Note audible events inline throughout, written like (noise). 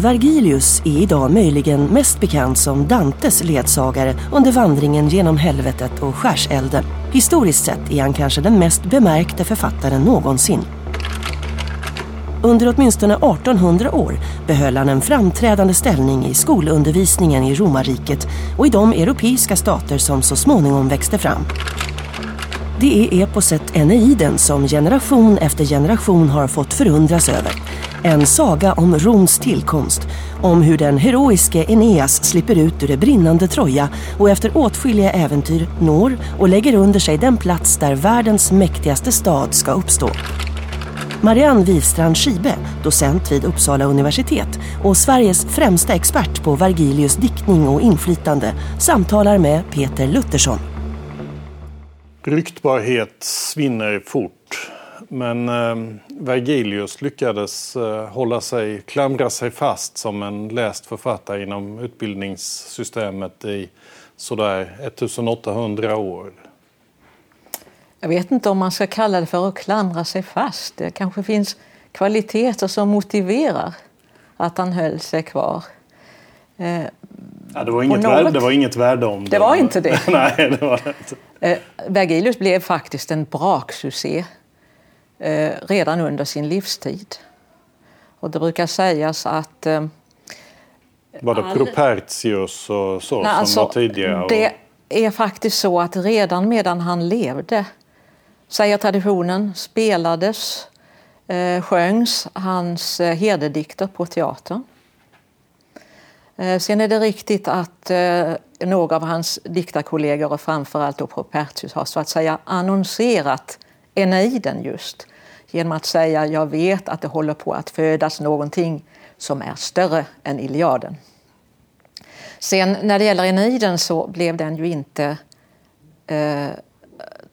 Vergilius är idag möjligen mest bekant som Dantes ledsagare under vandringen genom helvetet och skärselden. Historiskt sett är han kanske den mest bemärkte författaren någonsin. Under åtminstone 1800 år behöll han en framträdande ställning i skolundervisningen i romarriket och i de europeiska stater som så småningom växte fram. Det är eposet Eneiden som generation efter generation har fått förundras över. En saga om Roms tillkomst, om hur den heroiske Eneas slipper ut ur det brinnande Troja och efter åtskilliga äventyr når och lägger under sig den plats där världens mäktigaste stad ska uppstå. Marianne Wivstrand Schibe, docent vid Uppsala universitet och Sveriges främsta expert på Vergilius diktning och inflytande, samtalar med Peter Luttersson. Ryktbarhet svinner fort. Men eh, Vergilius lyckades eh, hålla sig, klamra sig fast som en läst författare inom utbildningssystemet i sådär 1800 år. Jag vet inte om man ska kalla det för att klamra sig fast. Det kanske finns kvaliteter som motiverar att han höll sig kvar. Eh, Ja, det, var inget något... värde, det var inget värde om det. Det var inte det. (laughs) Nej, det var det inte. Eh, Vergilius blev faktiskt en braksuccé eh, redan under sin livstid. Och det brukar sägas att... Eh, var det Propertius och så nej, som alltså, var tidigare? Och... Det är faktiskt så att redan medan han levde, säger traditionen, spelades, eh, sjöngs hans eh, herdedikter på teatern. Eh, sen är det riktigt att eh, några av hans diktarkollegor och framförallt då Propertius har så att säga annonserat Eneiden just genom att säga jag vet att det håller på att födas någonting som är större än Iliaden. Sen när det gäller Eneiden så blev den ju inte eh,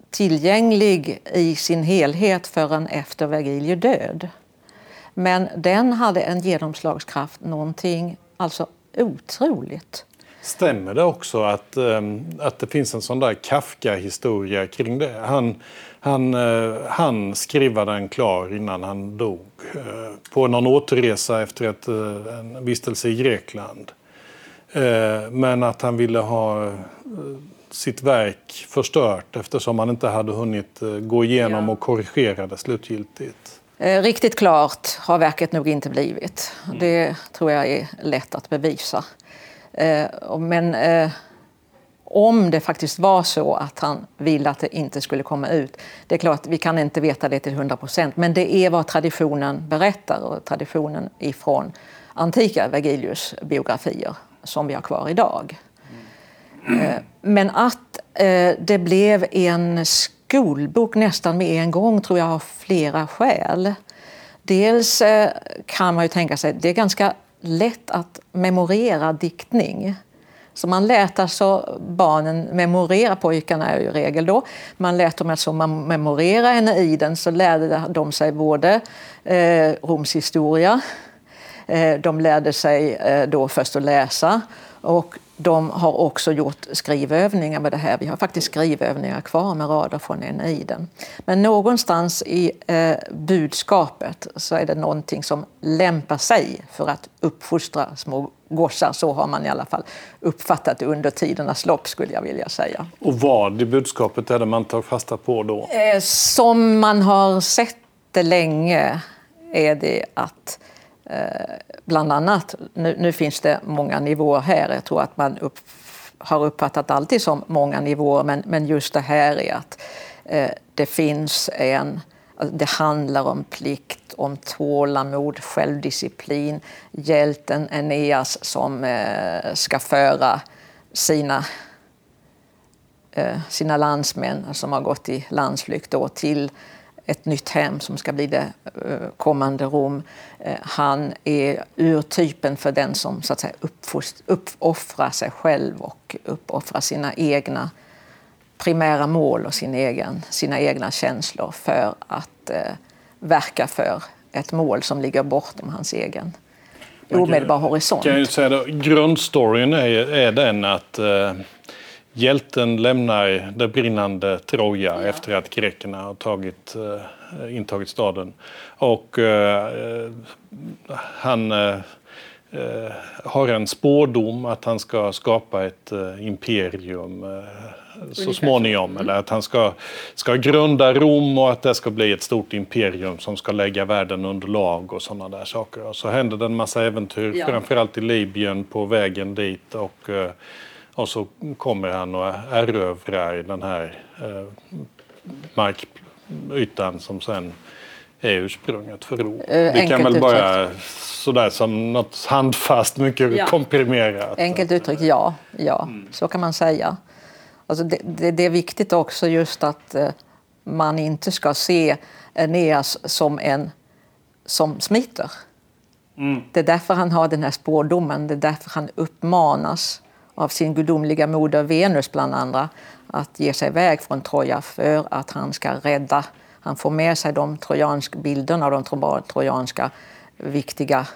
tillgänglig i sin helhet förrän efter Vergilius död. Men den hade en genomslagskraft, någonting alltså otroligt. Stämmer det också att, ehm, att det finns en sån där Kafka-historia kring det? Han, han, eh, han skriva den klar innan han dog eh, på någon återresa efter ett, eh, en vistelse i Grekland. Men att han ville ha sitt verk förstört eftersom han inte hade hunnit gå igenom ja. och korrigera det slutgiltigt. Riktigt klart har verket nog inte blivit. Mm. Det tror jag är lätt att bevisa. Men om det faktiskt var så att han ville att det inte skulle komma ut. Det är klart, vi kan inte veta det till 100 procent, men det är vad traditionen berättar och traditionen ifrån antika Vergilius biografier som vi har kvar idag. Mm. Men att eh, det blev en skolbok nästan med en gång tror jag av flera skäl. Dels eh, kan man ju tänka sig, det är ganska lätt att memorera diktning. Så man lät alltså barnen memorera, pojkarna är ju regel då, man lät dem alltså memorera den. så lärde de sig både eh, Roms historia, eh, de lärde sig eh, då först att läsa och de har också gjort skrivövningar med det här. Vi har faktiskt skrivövningar kvar med rader från Eneiden. Men någonstans i eh, budskapet så är det någonting som lämpar sig för att uppfostra små gossar. Så har man i alla fall uppfattat det under tidernas lopp skulle jag vilja säga. Och vad i budskapet är det man tar fasta på då? Eh, som man har sett det länge är det att Eh, bland annat, nu, nu, finns det många nivåer här, jag tror att man upp, har uppfattat alltid som många nivåer, men, men just det här är att eh, det finns en, alltså, det handlar om plikt, om tålamod, självdisciplin, hjälten Eneas som eh, ska föra sina eh, sina landsmän som har gått i landsflykt då, till ett nytt hem som ska bli det eh, kommande Rom. Eh, han är urtypen för den som så att säga, uppoffrar sig själv och uppoffrar sina egna primära mål och sin egen, sina egna känslor för att eh, verka för ett mål som ligger bortom hans egen omedelbara horisont. Kan jag säga då, grundstoryn är, är den att eh, hjälten lämnar det brinnande Troja ja. efter att grekerna har tagit, eh, intagit staden. Och eh, han eh, eh, har en spårdom att han ska skapa ett eh, imperium så småningom. Mm. Eller att han ska, ska grunda Rom och att det ska bli ett stort imperium som ska lägga världen under lag och sådana där saker. Och så händer det en massa äventyr, ja. framförallt i Libyen på vägen dit. Och, eh, och så kommer han och erövrar den här eh, markytan som sen är ursprunget för Rom. Uh, Vi kan väl bara sådär som något handfast, mycket ja. komprimerat. Enkelt uttryckt, ja. ja. Mm. Så kan man säga. Alltså det, det, det, är viktigt också just att eh, man inte ska se Eneas som en som smiter. Mm. Det är därför han har den här spårdomen, det är därför han uppmanas av sin gudomliga moder Venus bland andra att ge sig iväg från Troja för att han ska rädda. Han får med sig de trojanska bilderna av de trojanska viktiga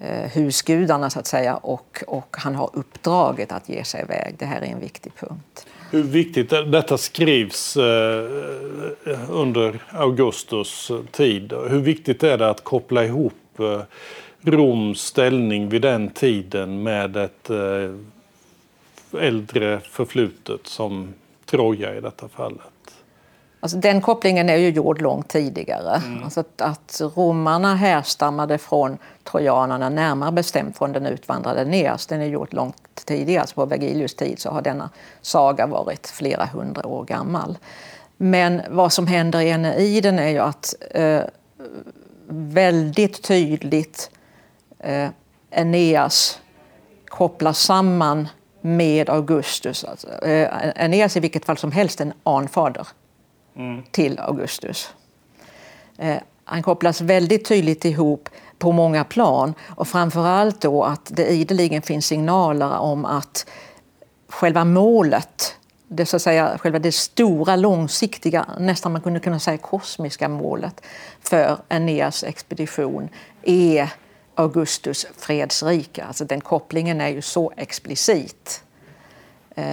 eh, husgudarna så att säga och, och han har uppdraget att ge sig iväg. Det här är en viktig punkt. Hur viktigt detta skrivs eh, under Augustus tid. Hur viktigt är det att koppla ihop eh, Roms ställning vid den tiden med ett eh, äldre förflutet som Troja i detta fallet? Alltså den kopplingen är ju gjord långt tidigare. Mm. Alltså att, att romarna härstammade från trojanerna, närmare bestämt från den utvandrade Neas. Den är gjord långt tidigare, alltså på Vergilius tid så har denna saga varit flera hundra år gammal. Men vad som händer i Eneiden är ju att eh, väldigt tydligt eh, Eneas kopplas samman med Augustus. Alltså, eh, Eneas i vilket fall som helst en anfader mm. till Augustus. Eh, han kopplas väldigt tydligt ihop på många plan och framförallt då att det ideligen finns signaler om att själva målet, det, så att säga, själva det stora, långsiktiga, nästan man kunde kunna säga kosmiska målet för Aeneas expedition är Augustus fredsrike. Alltså den kopplingen är ju så explicit. Eh,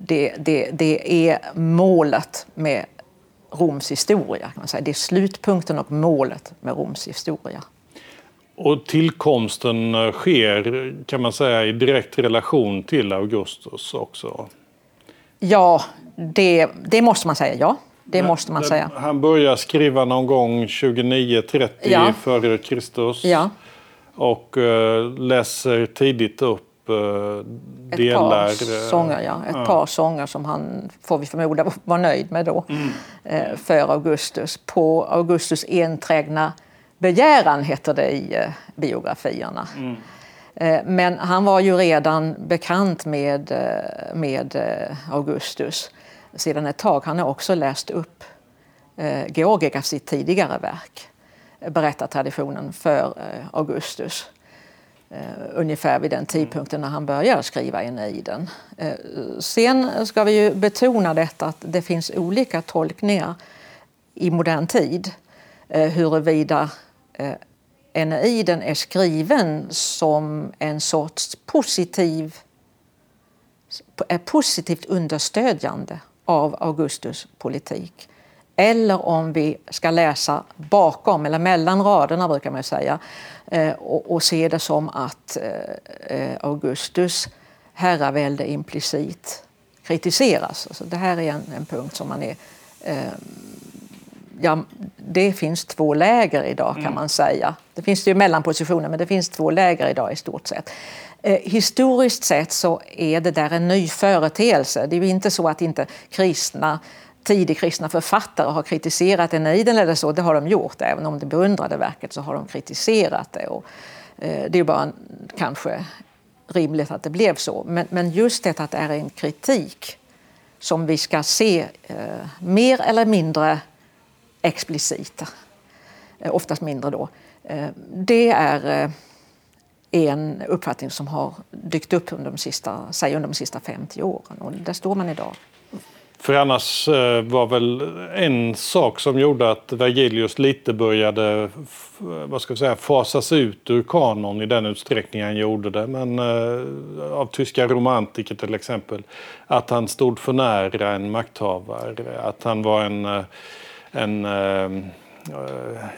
det, det, det är målet med Roms historia. Kan man säga. Det är slutpunkten och målet med Roms historia. Och tillkomsten eh, sker kan man säga i direkt relation till Augustus också? Ja, det, det måste man säga. Ja, det måste man säga. Han börjar skriva någon gång 29-30 ja. före Kristus. Ja. Och uh, läser tidigt upp uh, delar... Ett par sånger, ja. Ett uh. par sånger som han, får vi förmoda, (laughs) var nöjd med då. Mm. för Augustus. På Augustus enträgna begäran heter det i eh, biografierna. Mm. Eh, men han var ju redan bekant med, eh, med Augustus sedan ett tag. Han har också läst upp Georgikas sitt tidigare verk, berättartraditionen för eh, Augustus eh, ungefär vid den tidpunkten när han började skriva Eneiden. Eh, sen ska vi ju betona detta att det finns olika tolkningar i modern tid huruvida Eneiden är skriven som en sorts positiv, är positivt understödjande av Augustus politik. Eller om vi ska läsa bakom, eller mellan raderna brukar man säga, eh, och, och, se det som att eh, eh Augustus herravälde implicit kritiseras. Alltså det här är en, en punkt som man är eh, ja, det finns två läger idag kan mm. man säga. Det finns ju mellanpositioner men det finns två läger idag i stort sett. Eh, historiskt sett så är det där en ny företeelse. Det är ju inte så att inte kristna tidig kristna författare har kritiserat Eneiden eller så, det har de gjort. Även om de beundrade verket så har de kritiserat det. Och, eh, det är bara kanske rimligt att det blev så. Men, men just det att det är en kritik som vi ska se eh, mer eller mindre explicit, eh, oftast mindre då. Eh, det är eh, en uppfattning som har dykt upp under de sista, säg under de sista 50 åren och där står man idag. För annars eh, var väl en sak som gjorde att Vergilius lite började vad ska jag säga, fasas ut ur kanon i den utsträckning han gjorde det. Men eh, av tyska romantiker till exempel. Att han stod för nära en makthavare. Att han var en, eh, en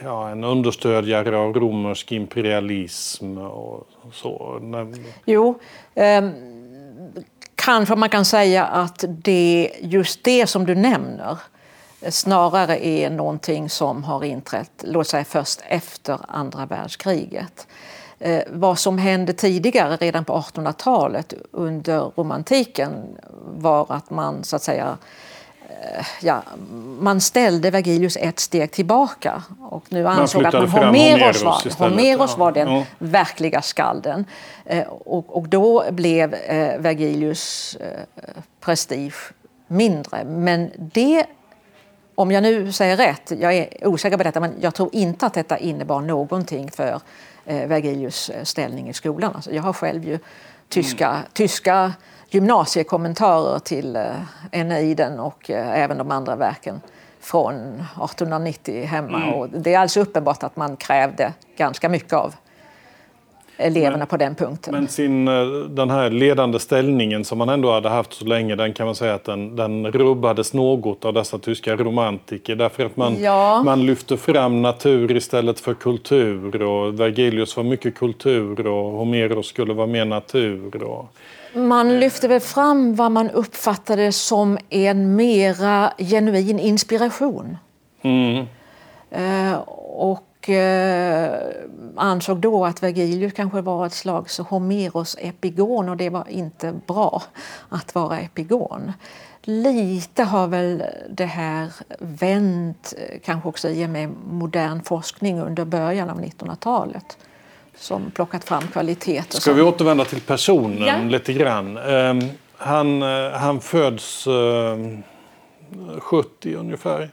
ja, en understödjare av romersk imperialism och så. Jo, ehm, kanske man kan säga att det just det som du nämner snarare är någonting som har inträtt, låt säga först efter andra världskriget. Eh, vad som hände tidigare, redan på 1800-talet under romantiken var att man så att säga eh, ja, man ställde Vergilius ett steg tillbaka och nu ansåg att man Homeros, var, Homeros var den ja. verkliga skalden. Eh, och, och då blev eh, Vergilius prestige mindre. Men det om jag nu säger rätt, jag är osäker på detta, men jag tror inte att detta innebar någonting för eh, Vergilius eh, ställning i skolan. Alltså, jag har själv ju tyska, mm. tyska gymnasiekommentarer till eh, Eneiden och eh, även de andra verken från 1890 hemma. Mm. Och det är alldeles uppenbart att man krävde ganska mycket av eleverna men, på den punkten. Men sin, eh, den här ledande ställningen som man ändå hade haft så länge, den kan man säga att den, den rubbades något av dessa tyska romantiker. Därför att man, ja. man lyfte fram natur istället för kultur. Och Vergilius var mycket kultur och Homeros skulle vara mer natur. Och, man lyfte väl fram vad man uppfattade som en mera genuin inspiration. Mm. Uh, och eh, ansåg då att Vergilius kanske var ett slags Homeros epigon och det var inte bra att vara epigon. Lite har väl det här vänt, eh, kanske också i och med modern forskning under början av 1900-talet som plockat fram kvaliteter. Ska vi återvända till personen ja. lite grann? Um, han, uh, han föds uh, 70 ungefär.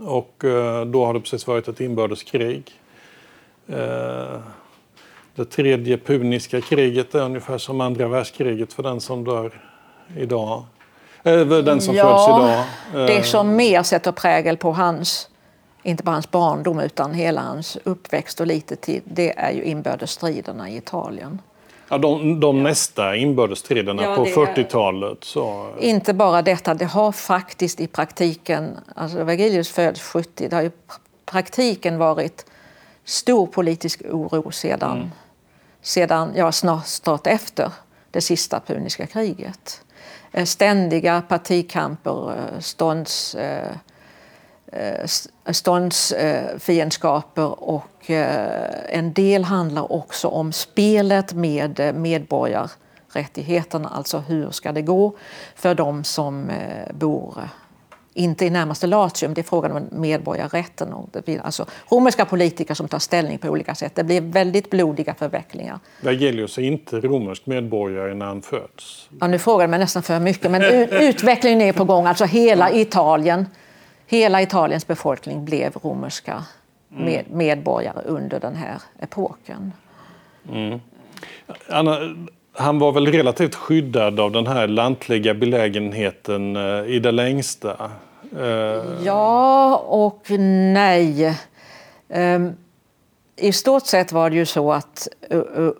Och eh, då har det precis varit ett inbördeskrig. Eh, det tredje puniska kriget är ungefär som andra världskriget för den som dör idag. Äh, den som ja, föds idag. Det som mer sätter prägel på hans, inte bara hans barndom utan hela hans uppväxt och lite tid, det är ju inbördesstriderna i Italien. Ja, de, de nästa inbördesstriderna ja, på 40-talet. Så... Inte bara detta, det har faktiskt i praktiken, alltså Vergilius föds 70, det har i praktiken varit stor politisk oro sedan, mm. sedan ja, snart, snart efter det sista puniska kriget. Eh, ständiga partikamper, eh, stånds, eh, ståndsfiendskaper och en del handlar också om spelet med medborgarrättigheterna. Alltså hur ska det gå för de som bor inte i närmaste Latium, det är frågan om medborgarrätten. Och det blir alltså romerska politiker som tar ställning på olika sätt. Det blir väldigt blodiga förvecklingar. Vergilius är inte romersk medborgare när han föds. Ja, nu frågar man nästan för mycket, men utvecklingen är på gång. Alltså hela Italien, hela Italiens befolkning blev romerska med, medborgare under den här epoken. Mm. Anna, han var väl relativt skyddad av den här lantliga belägenheten eh, i det längsta? Eh, ja och nej. Ehm, I stort sett var det ju så att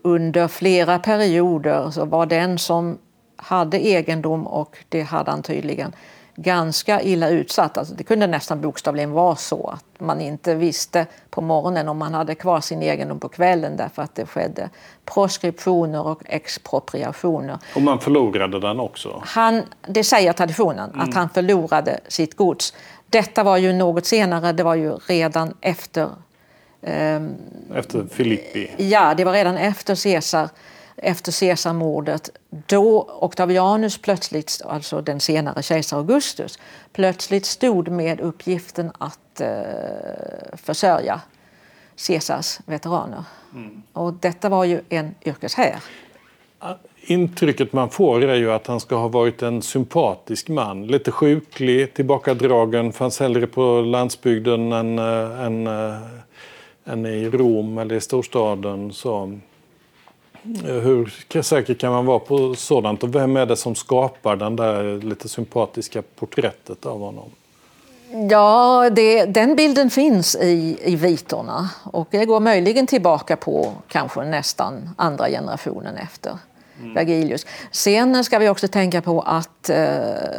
under flera perioder så var den som hade egendom, och det hade han tydligen, ganska illa utsatt. Alltså det kunde nästan bokstavligen vara så att man inte visste på morgonen om man hade kvar sin egendom på kvällen därför att det skedde proskriptioner och expropriationer. Och man förlorade den också? Han, det säger traditionen, mm. att han förlorade sitt gods. Detta var ju något senare, det var ju redan efter Um, efter Filippi? Ja, det var redan efter Caesar efter Caesarmordet då Octavianus plötsligt, alltså den senare kejsar Augustus, plötsligt stod med uppgiften att eh, försörja Caesars veteraner. Mm. Och detta var ju en yrkeshär. Intrycket man får är ju att han ska ha varit en sympatisk man. Lite sjuklig, tillbakadragen, fanns hellre på landsbygden än, äh, än, äh, än i Rom eller i storstaden. Så hur säker kan man vara på sådant? Och vem är det som skapar den där lite sympatiska porträttet av honom? Ja, det, den bilden finns i, i vitorna och det går möjligen tillbaka på kanske nästan andra generationen efter mm. Vergilius. Sen ska vi också tänka på att eh,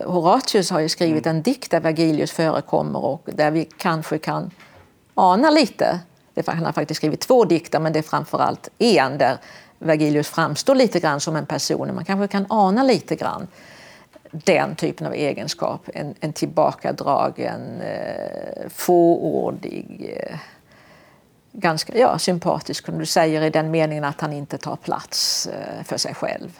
Horatius har skrivit mm. en dikt där Vergilius förekommer och där vi kanske kan ana lite. Han har faktiskt skrivit två dikter men det är framförallt en där Vergilius framstår lite grann som en person. Man kanske kan ana lite grann den typen av egenskap. En, en tillbakadragen, eh, fåordig, eh, ganska ja, sympatisk, som du säger, i den meningen att han inte tar plats eh, för sig själv.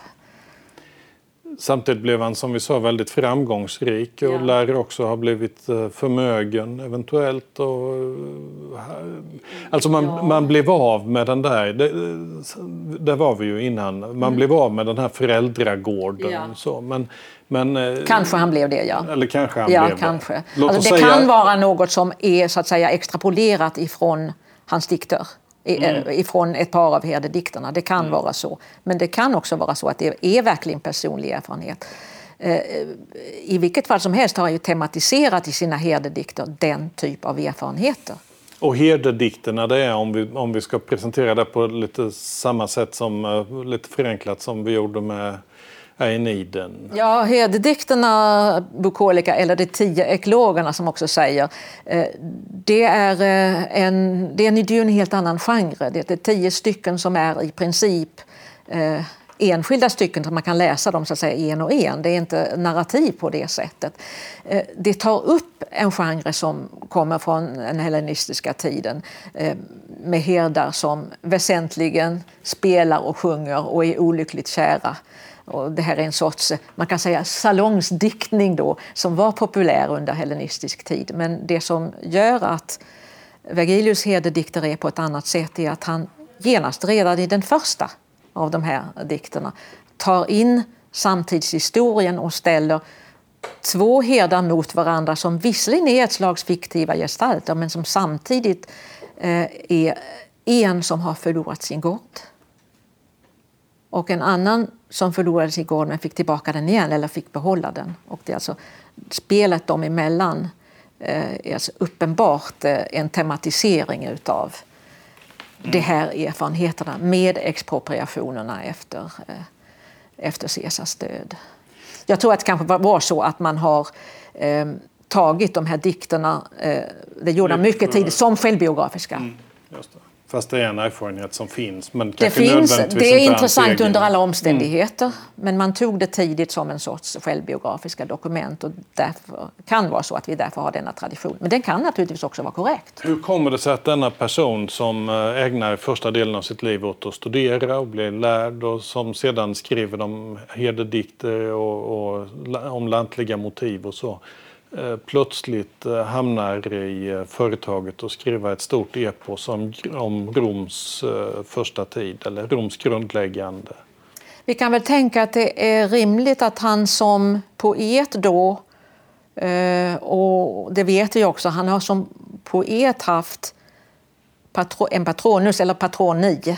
Samtidigt blev han som vi sa väldigt framgångsrik och ja. lär också ha blivit eh, förmögen eventuellt. Och, eh, alltså man, ja. man blev av med den där, det, där var vi ju innan, man mm. blev av med den här föräldragården. Ja. Så, men, men, eh, kanske han blev det, ja. Eller kanske han ja, blev kanske. det. Alltså, det säga... kan vara något som är så att säga extrapolerat ifrån hans dikter. Mm. ifrån ett par av herdedikterna. Det kan mm. vara så. Men det kan också vara så att det är verkligen personlig erfarenhet. Eh, I vilket fall som helst har han ju tematiserat i sina herdedikter den typ av erfarenheter. Och herdedikterna, det är om vi, om vi ska presentera det på lite samma sätt som eh, lite förenklat som vi gjorde med Aeniden. Ja, herdedikterna, bukolika, eller de tio eklogerna som också säger, eh, det är eh, en, det är en, en helt annan genre. Det är tio stycken som är i princip eh, enskilda stycken så man kan läsa dem så att säga en och en. Det är inte narrativ på det sättet. Det tar upp en genre som kommer från den hellenistiska tiden med herdar som väsentligen spelar och sjunger och är olyckligt kära och det här är en sorts man kan säga salongsdiktning då, som var populär under hellenistisk tid. Men det som gör att Vergilius herdedikter är på ett annat sätt är att han genast redan i den första av de här dikterna tar in samtidshistorien och ställer två herdar mot varandra som visserligen är ett slags fiktiva gestalter men som samtidigt eh, är en som har förlorat sin gård och en annan som förlorade sin gård men fick tillbaka den igen eller fick behålla den. Och det är alltså spelet dem emellan eh, är alltså uppenbart eh, en tematisering utav mm. de här erfarenheterna med expropriationerna efter, eh, efter Caesars död. Jag tror att det kanske var så att man har eh, tagit de här dikterna, eh, det gjorde mycket tidigt, som självbiografiska. Mm, Fast det är en erfarenhet som finns. Men det, finns, det är intressant under alla omständigheter. Mm. Men man tog det tidigt som en sorts självbiografiska dokument. Och därför kan vara så att vi därför har denna tradition. Men den kan naturligtvis också vara korrekt. Hur kommer det sig att denna person som eh, ägnar första delen av sitt liv åt att studera och bli lärd och som sedan skriver de herdedikter och, och om lantliga motiv och så Eh, plötsligt eh, hamnar i eh, företaget och skriver ett stort epos om, om Roms första tid, eller Roms grundläggande. Vi kan väl tänka att det är rimligt att han som poet då, och det vet vi också, han har som poet haft en patronus eller patroni.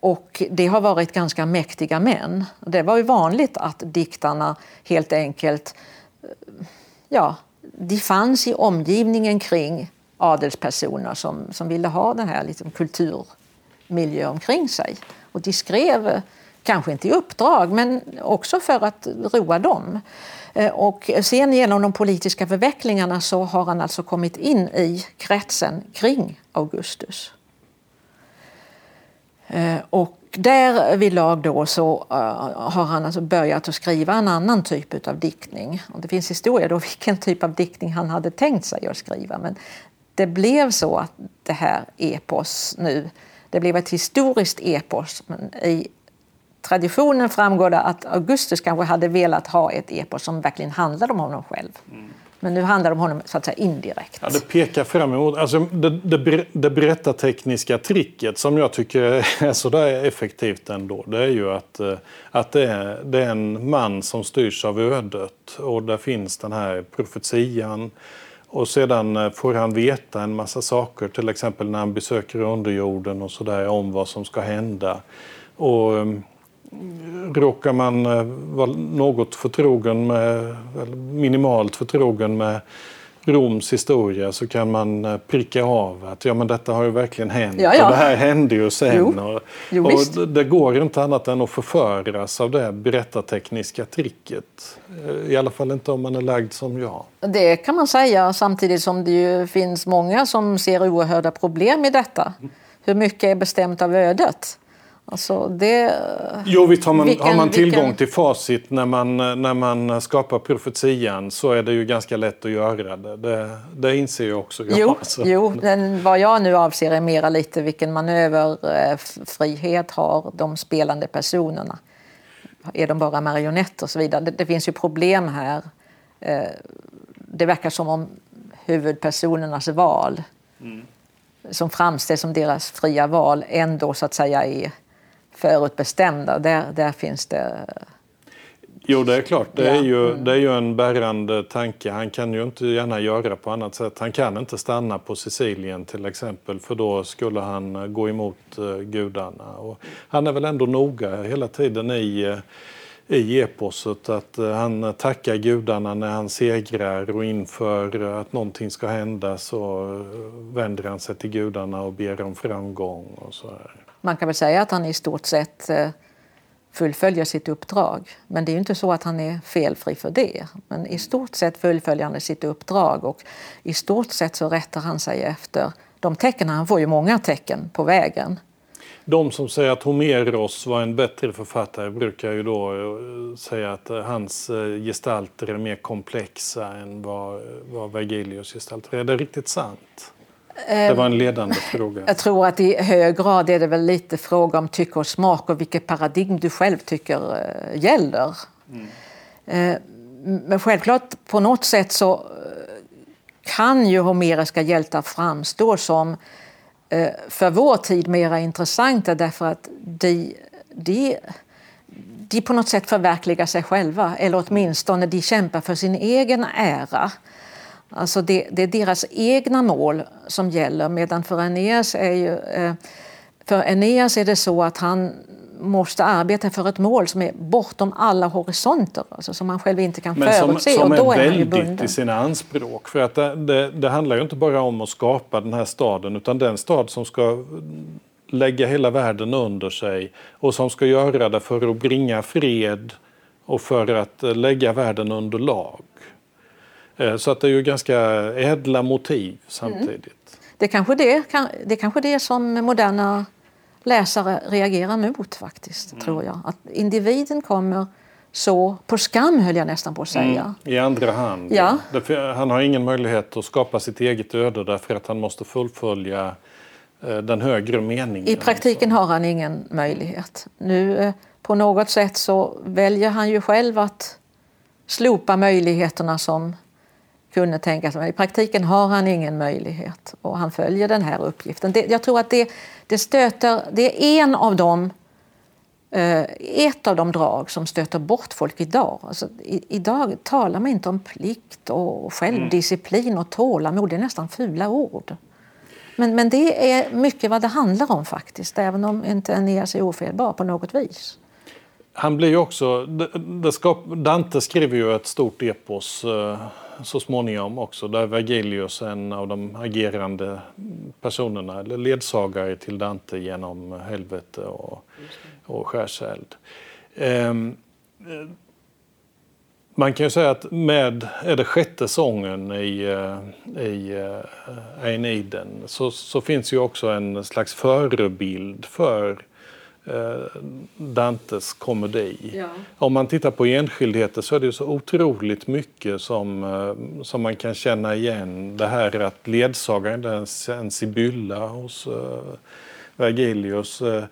Och det har varit ganska mäktiga män. Det var ju vanligt att diktarna helt enkelt ja, de fanns i omgivningen kring adelspersoner som, som ville ha den här liksom, kulturmiljön omkring sig. Och de skrev, eh, kanske inte i uppdrag, men också för att roa dem. Eh, och sen genom de politiska förvecklingarna så har han alltså kommit in i kretsen kring Augustus. Eh, och och där vid lag då så uh, har han alltså börjat att skriva en annan typ av diktning. Och det finns historia då (laughs) vilken typ av diktning han hade tänkt sig att skriva. Men det blev så att det här epos nu, det blev ett historiskt epos. Men I traditionen framgår det att Augustus kanske hade velat ha ett epos som verkligen handlade om honom själv. Mm. Men nu handlar det om honom så att säga indirekt. Ja, det pekar fram emot. Alltså, det, det, det berättartekniska tricket som jag tycker är så där effektivt ändå. Det är ju att, eh, att det, är, det är en man som styrs av ödet. Och där finns den här profetian. Och sedan eh, får han veta en massa saker, till exempel när han besöker underjorden och sådär, om vad som ska hända. Och eh, råkar man eh, vara något förtrogen med, minimalt förtrogen med Roms historia så kan man eh, pricka av att ja, men detta har ju verkligen hänt ja, ja. och det här hände ju sen. Jo. Och, Jo, och det- går inte annat än att förföras av det berättartekniska tricket. Eh, I alla fall inte om man är lagd som jag. Det kan man säga samtidigt som det ju finns många som ser oerhörda problem i detta. Hur mycket är bestämt av ödet? Alltså det... Jo, visst har man, Vilken- har man tillgång vilken- till facit när man, när man skapar profetian så är det ju ganska lätt att göra det. Det, det inser jag också. jag. Jo, Alltså. jo men vad jag nu avser är mera lite vilken manöverfrihet har de spelande personerna. Är de bara marionetter och så vidare? Det, det finns ju problem här. Eh, Det verkar som om huvudpersonernas val som framställs som deras fria val ändå så att säga är förutbestämda. Där, där finns det... Jo, det är klart. Det är, ju, det är ju en bärande tanke. Han kan ju inte gärna göra på annat sätt. Han kan inte stanna på Sicilien till exempel för då skulle han eh, gå emot eh, gudarna. Och han är väl ändå noga hela tiden i, eh, i eposet att eh, han tackar gudarna när han segrar och inför eh, att någonting ska hända så eh, vänder han sig till gudarna och ber om framgång och så här. Man kan väl säga att han i stort sett eh, fullföljer sitt uppdrag. Men det är ju inte så att han är felfri för det. Men i stort sett fullföljer han sitt uppdrag och i stort sett så rättar han sig efter de tecken. Han får ju många tecken på vägen. De som säger att Homeros var en bättre författare brukar ju då eh, säga att eh, hans gestalter är mer komplexa än vad, vad Vergilius gestalter är. Är det riktigt sant? Det var en ledande fråga. Jag tror att i hög grad är det väl lite fråga om tycke och smak och vilket paradigm du själv tycker eh, gäller. Eh, Men självklart på något sätt så eh, kan ju homeriska hjältar framstå som eh, för vår tid mera intressanta därför att de, de, de på något sätt förverkligar sig själva eller åtminstone de kämpar för sin egen ära. Alltså det, det är deras egna mål som gäller medan för Aeneas är ju eh, för Aeneas är det så att han måste arbeta för ett mål som är bortom alla horisonter, alltså som han själv inte kan Men förutse. som och då är väldigt bunden. i sina anspråk. För att det, det, det handlar ju inte bara om att skapa den här staden utan den stad som ska lägga hela världen under sig och som ska göra det för att bringa fred och för att eh, lägga världen under lag. Eh, Så att det är ju ganska ädla motiv samtidigt. Det är kanske det, det är kanske det som moderna läsare reagerar mot faktiskt, Mm. tror jag. Att individen kommer så på skam, höll jag nästan på att säga. I andra hand. Ja. Han har ingen möjlighet att skapa sitt eget öde därför att han måste fullfölja eh, den högre meningen. I praktiken har han ingen möjlighet. Nu eh, på något sätt så väljer han ju själv att slopa möjligheterna som kunde tänkas. Men i praktiken har han ingen möjlighet och han följer den här uppgiften. Det, jag tror att det, det stöter, det är en av de eh, ett av de drag som stöter bort folk idag. Alltså, i, idag talar man inte om plikt och självdisciplin och tålamod. Det är nästan fula ord. Men, men det är mycket vad det handlar om faktiskt, även om inte Aeneas är ofelbar på något vis. Han blir ju också, det, det skap, Dante skriver ju ett stort epos eh, så småningom också där Vergilius är en av de agerande personerna, eller ledsagare till Dante genom helvete och, och skärseld. Um, ehm, man kan ju säga att med, är det sjätte sången i, eh, i eh, Aeneiden så, så finns ju också en slags förebild för Dantes komedi. Om man tittar på enskildheter så är det så otroligt mycket som, eh, som man kan känna igen. Det här att ledsagaren, är en, en sibylla hos eh, Vergilius, eh,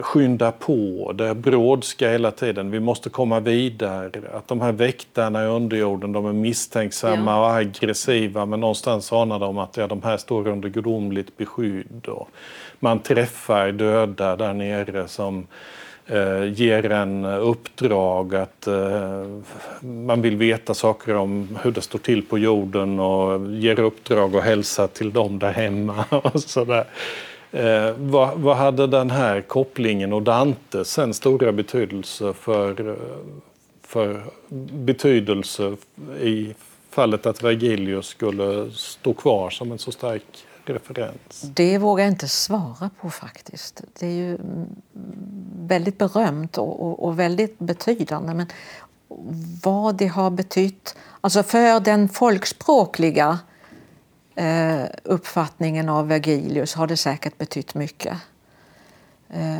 skynda på, det brådska hela tiden, vi måste komma vidare. Att de här väktarna i underjorden, de är misstänksamma Ja. och aggressiva men någonstans anar de att ja, de här står under gudomligt beskydd. Och man träffar döda där nere som eh, ger en uppdrag att eh, man vill veta saker om hur det står till på jorden och ger uppdrag att hälsa till dem där hemma (laughs) och sådär. Eh, vad, vad, hade den här kopplingen och Dante sen stora betydelse för, eh, för betydelse i fallet att Vergilius skulle stå kvar som en så stark referens? Det vågar jag inte svara på faktiskt. Det är ju väldigt berömt och, och, och väldigt betydande. Men vad det har betytt alltså för den folkspråkliga eh, uppfattningen av Vergilius har det säkert betytt mycket. Eh,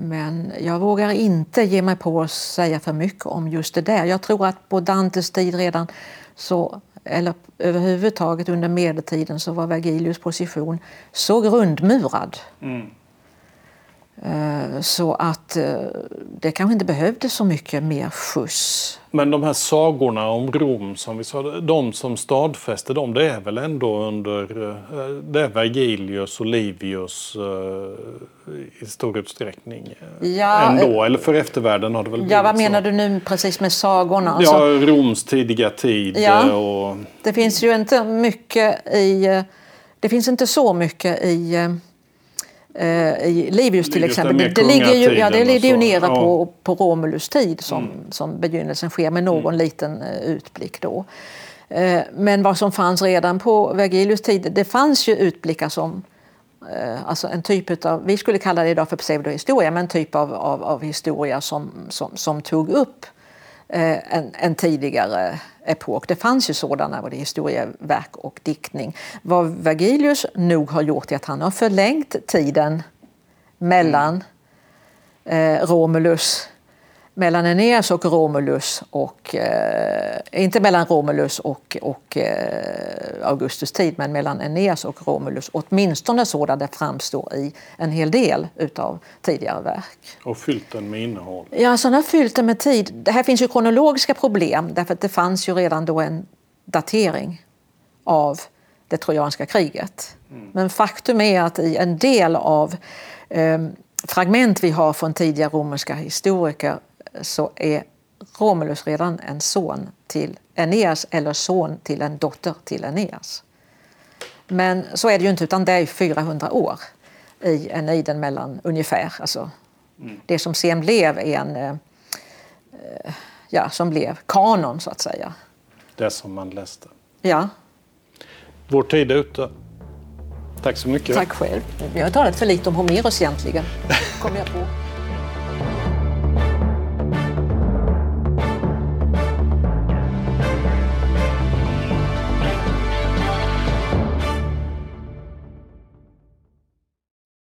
men jag vågar inte ge mig på att säga för mycket om just det där. Jag tror att på Dantes tid redan så eller överhuvudtaget under medeltiden så var Vergilius position så grundmurad. Mm. Eh, så att eh, det kanske inte behövdes så mycket mer skjuts. Men de här sagorna om Rom, som vi sa, de som stadfäste dem, det är väl ändå under eh, det är Vergilius och Livius i stor utsträckning? Ja, ändå, eller för eftervärlden har det väl Ja, vad menar du nu precis med sagorna? Alltså, ja, Roms tidiga tid. Ja, och... Det finns ju inte mycket i... Det finns inte så mycket i Eh, Livius till exempel. Det, det, ligger ju, ja, det ligger ju nere ja. på, på Romulus tid som, mm. som begynnelsen sker med någon mm. liten uh, utblick då. Uh, men vad som fanns redan på Vergilius tid, det fanns ju utblickar som uh, Alltså en typ av, vi skulle kalla det idag för pseudohistoria, men en typ av, av, av historia som, som, som tog upp en, en tidigare epok. Det fanns ju sådana, både historieverk och diktning. Vad Vergilius nog har gjort är att han har förlängt tiden mellan eh, Romulus mellan Aeneas och Romulus och eh, inte mellan Romulus och, och eh, Augustus tid men mellan Aeneas och Romulus åtminstone så det framstår i en hel del utav tidigare verk. Och fyllt den med innehåll? Ja, så han har fyllt den med tid. Det här finns ju kronologiska problem därför att det fanns ju redan då en datering av det trojanska kriget. Mm. Men faktum är att i en del av eh, fragment vi har från tidiga romerska historiker så är Romulus redan en son till Aeneas eller son till en dotter till Aeneas. Men så är det ju inte, utan det är 400 år i Eneiden mellan ungefär. Alltså, mm. Det som sen blev en, eh, ja, som blev kanon så att säga. Det som man läste. Ja. Vår tid är ute. Tack så mycket. Tack själv. Vi har talat för lite om Homeros egentligen, kom jag på.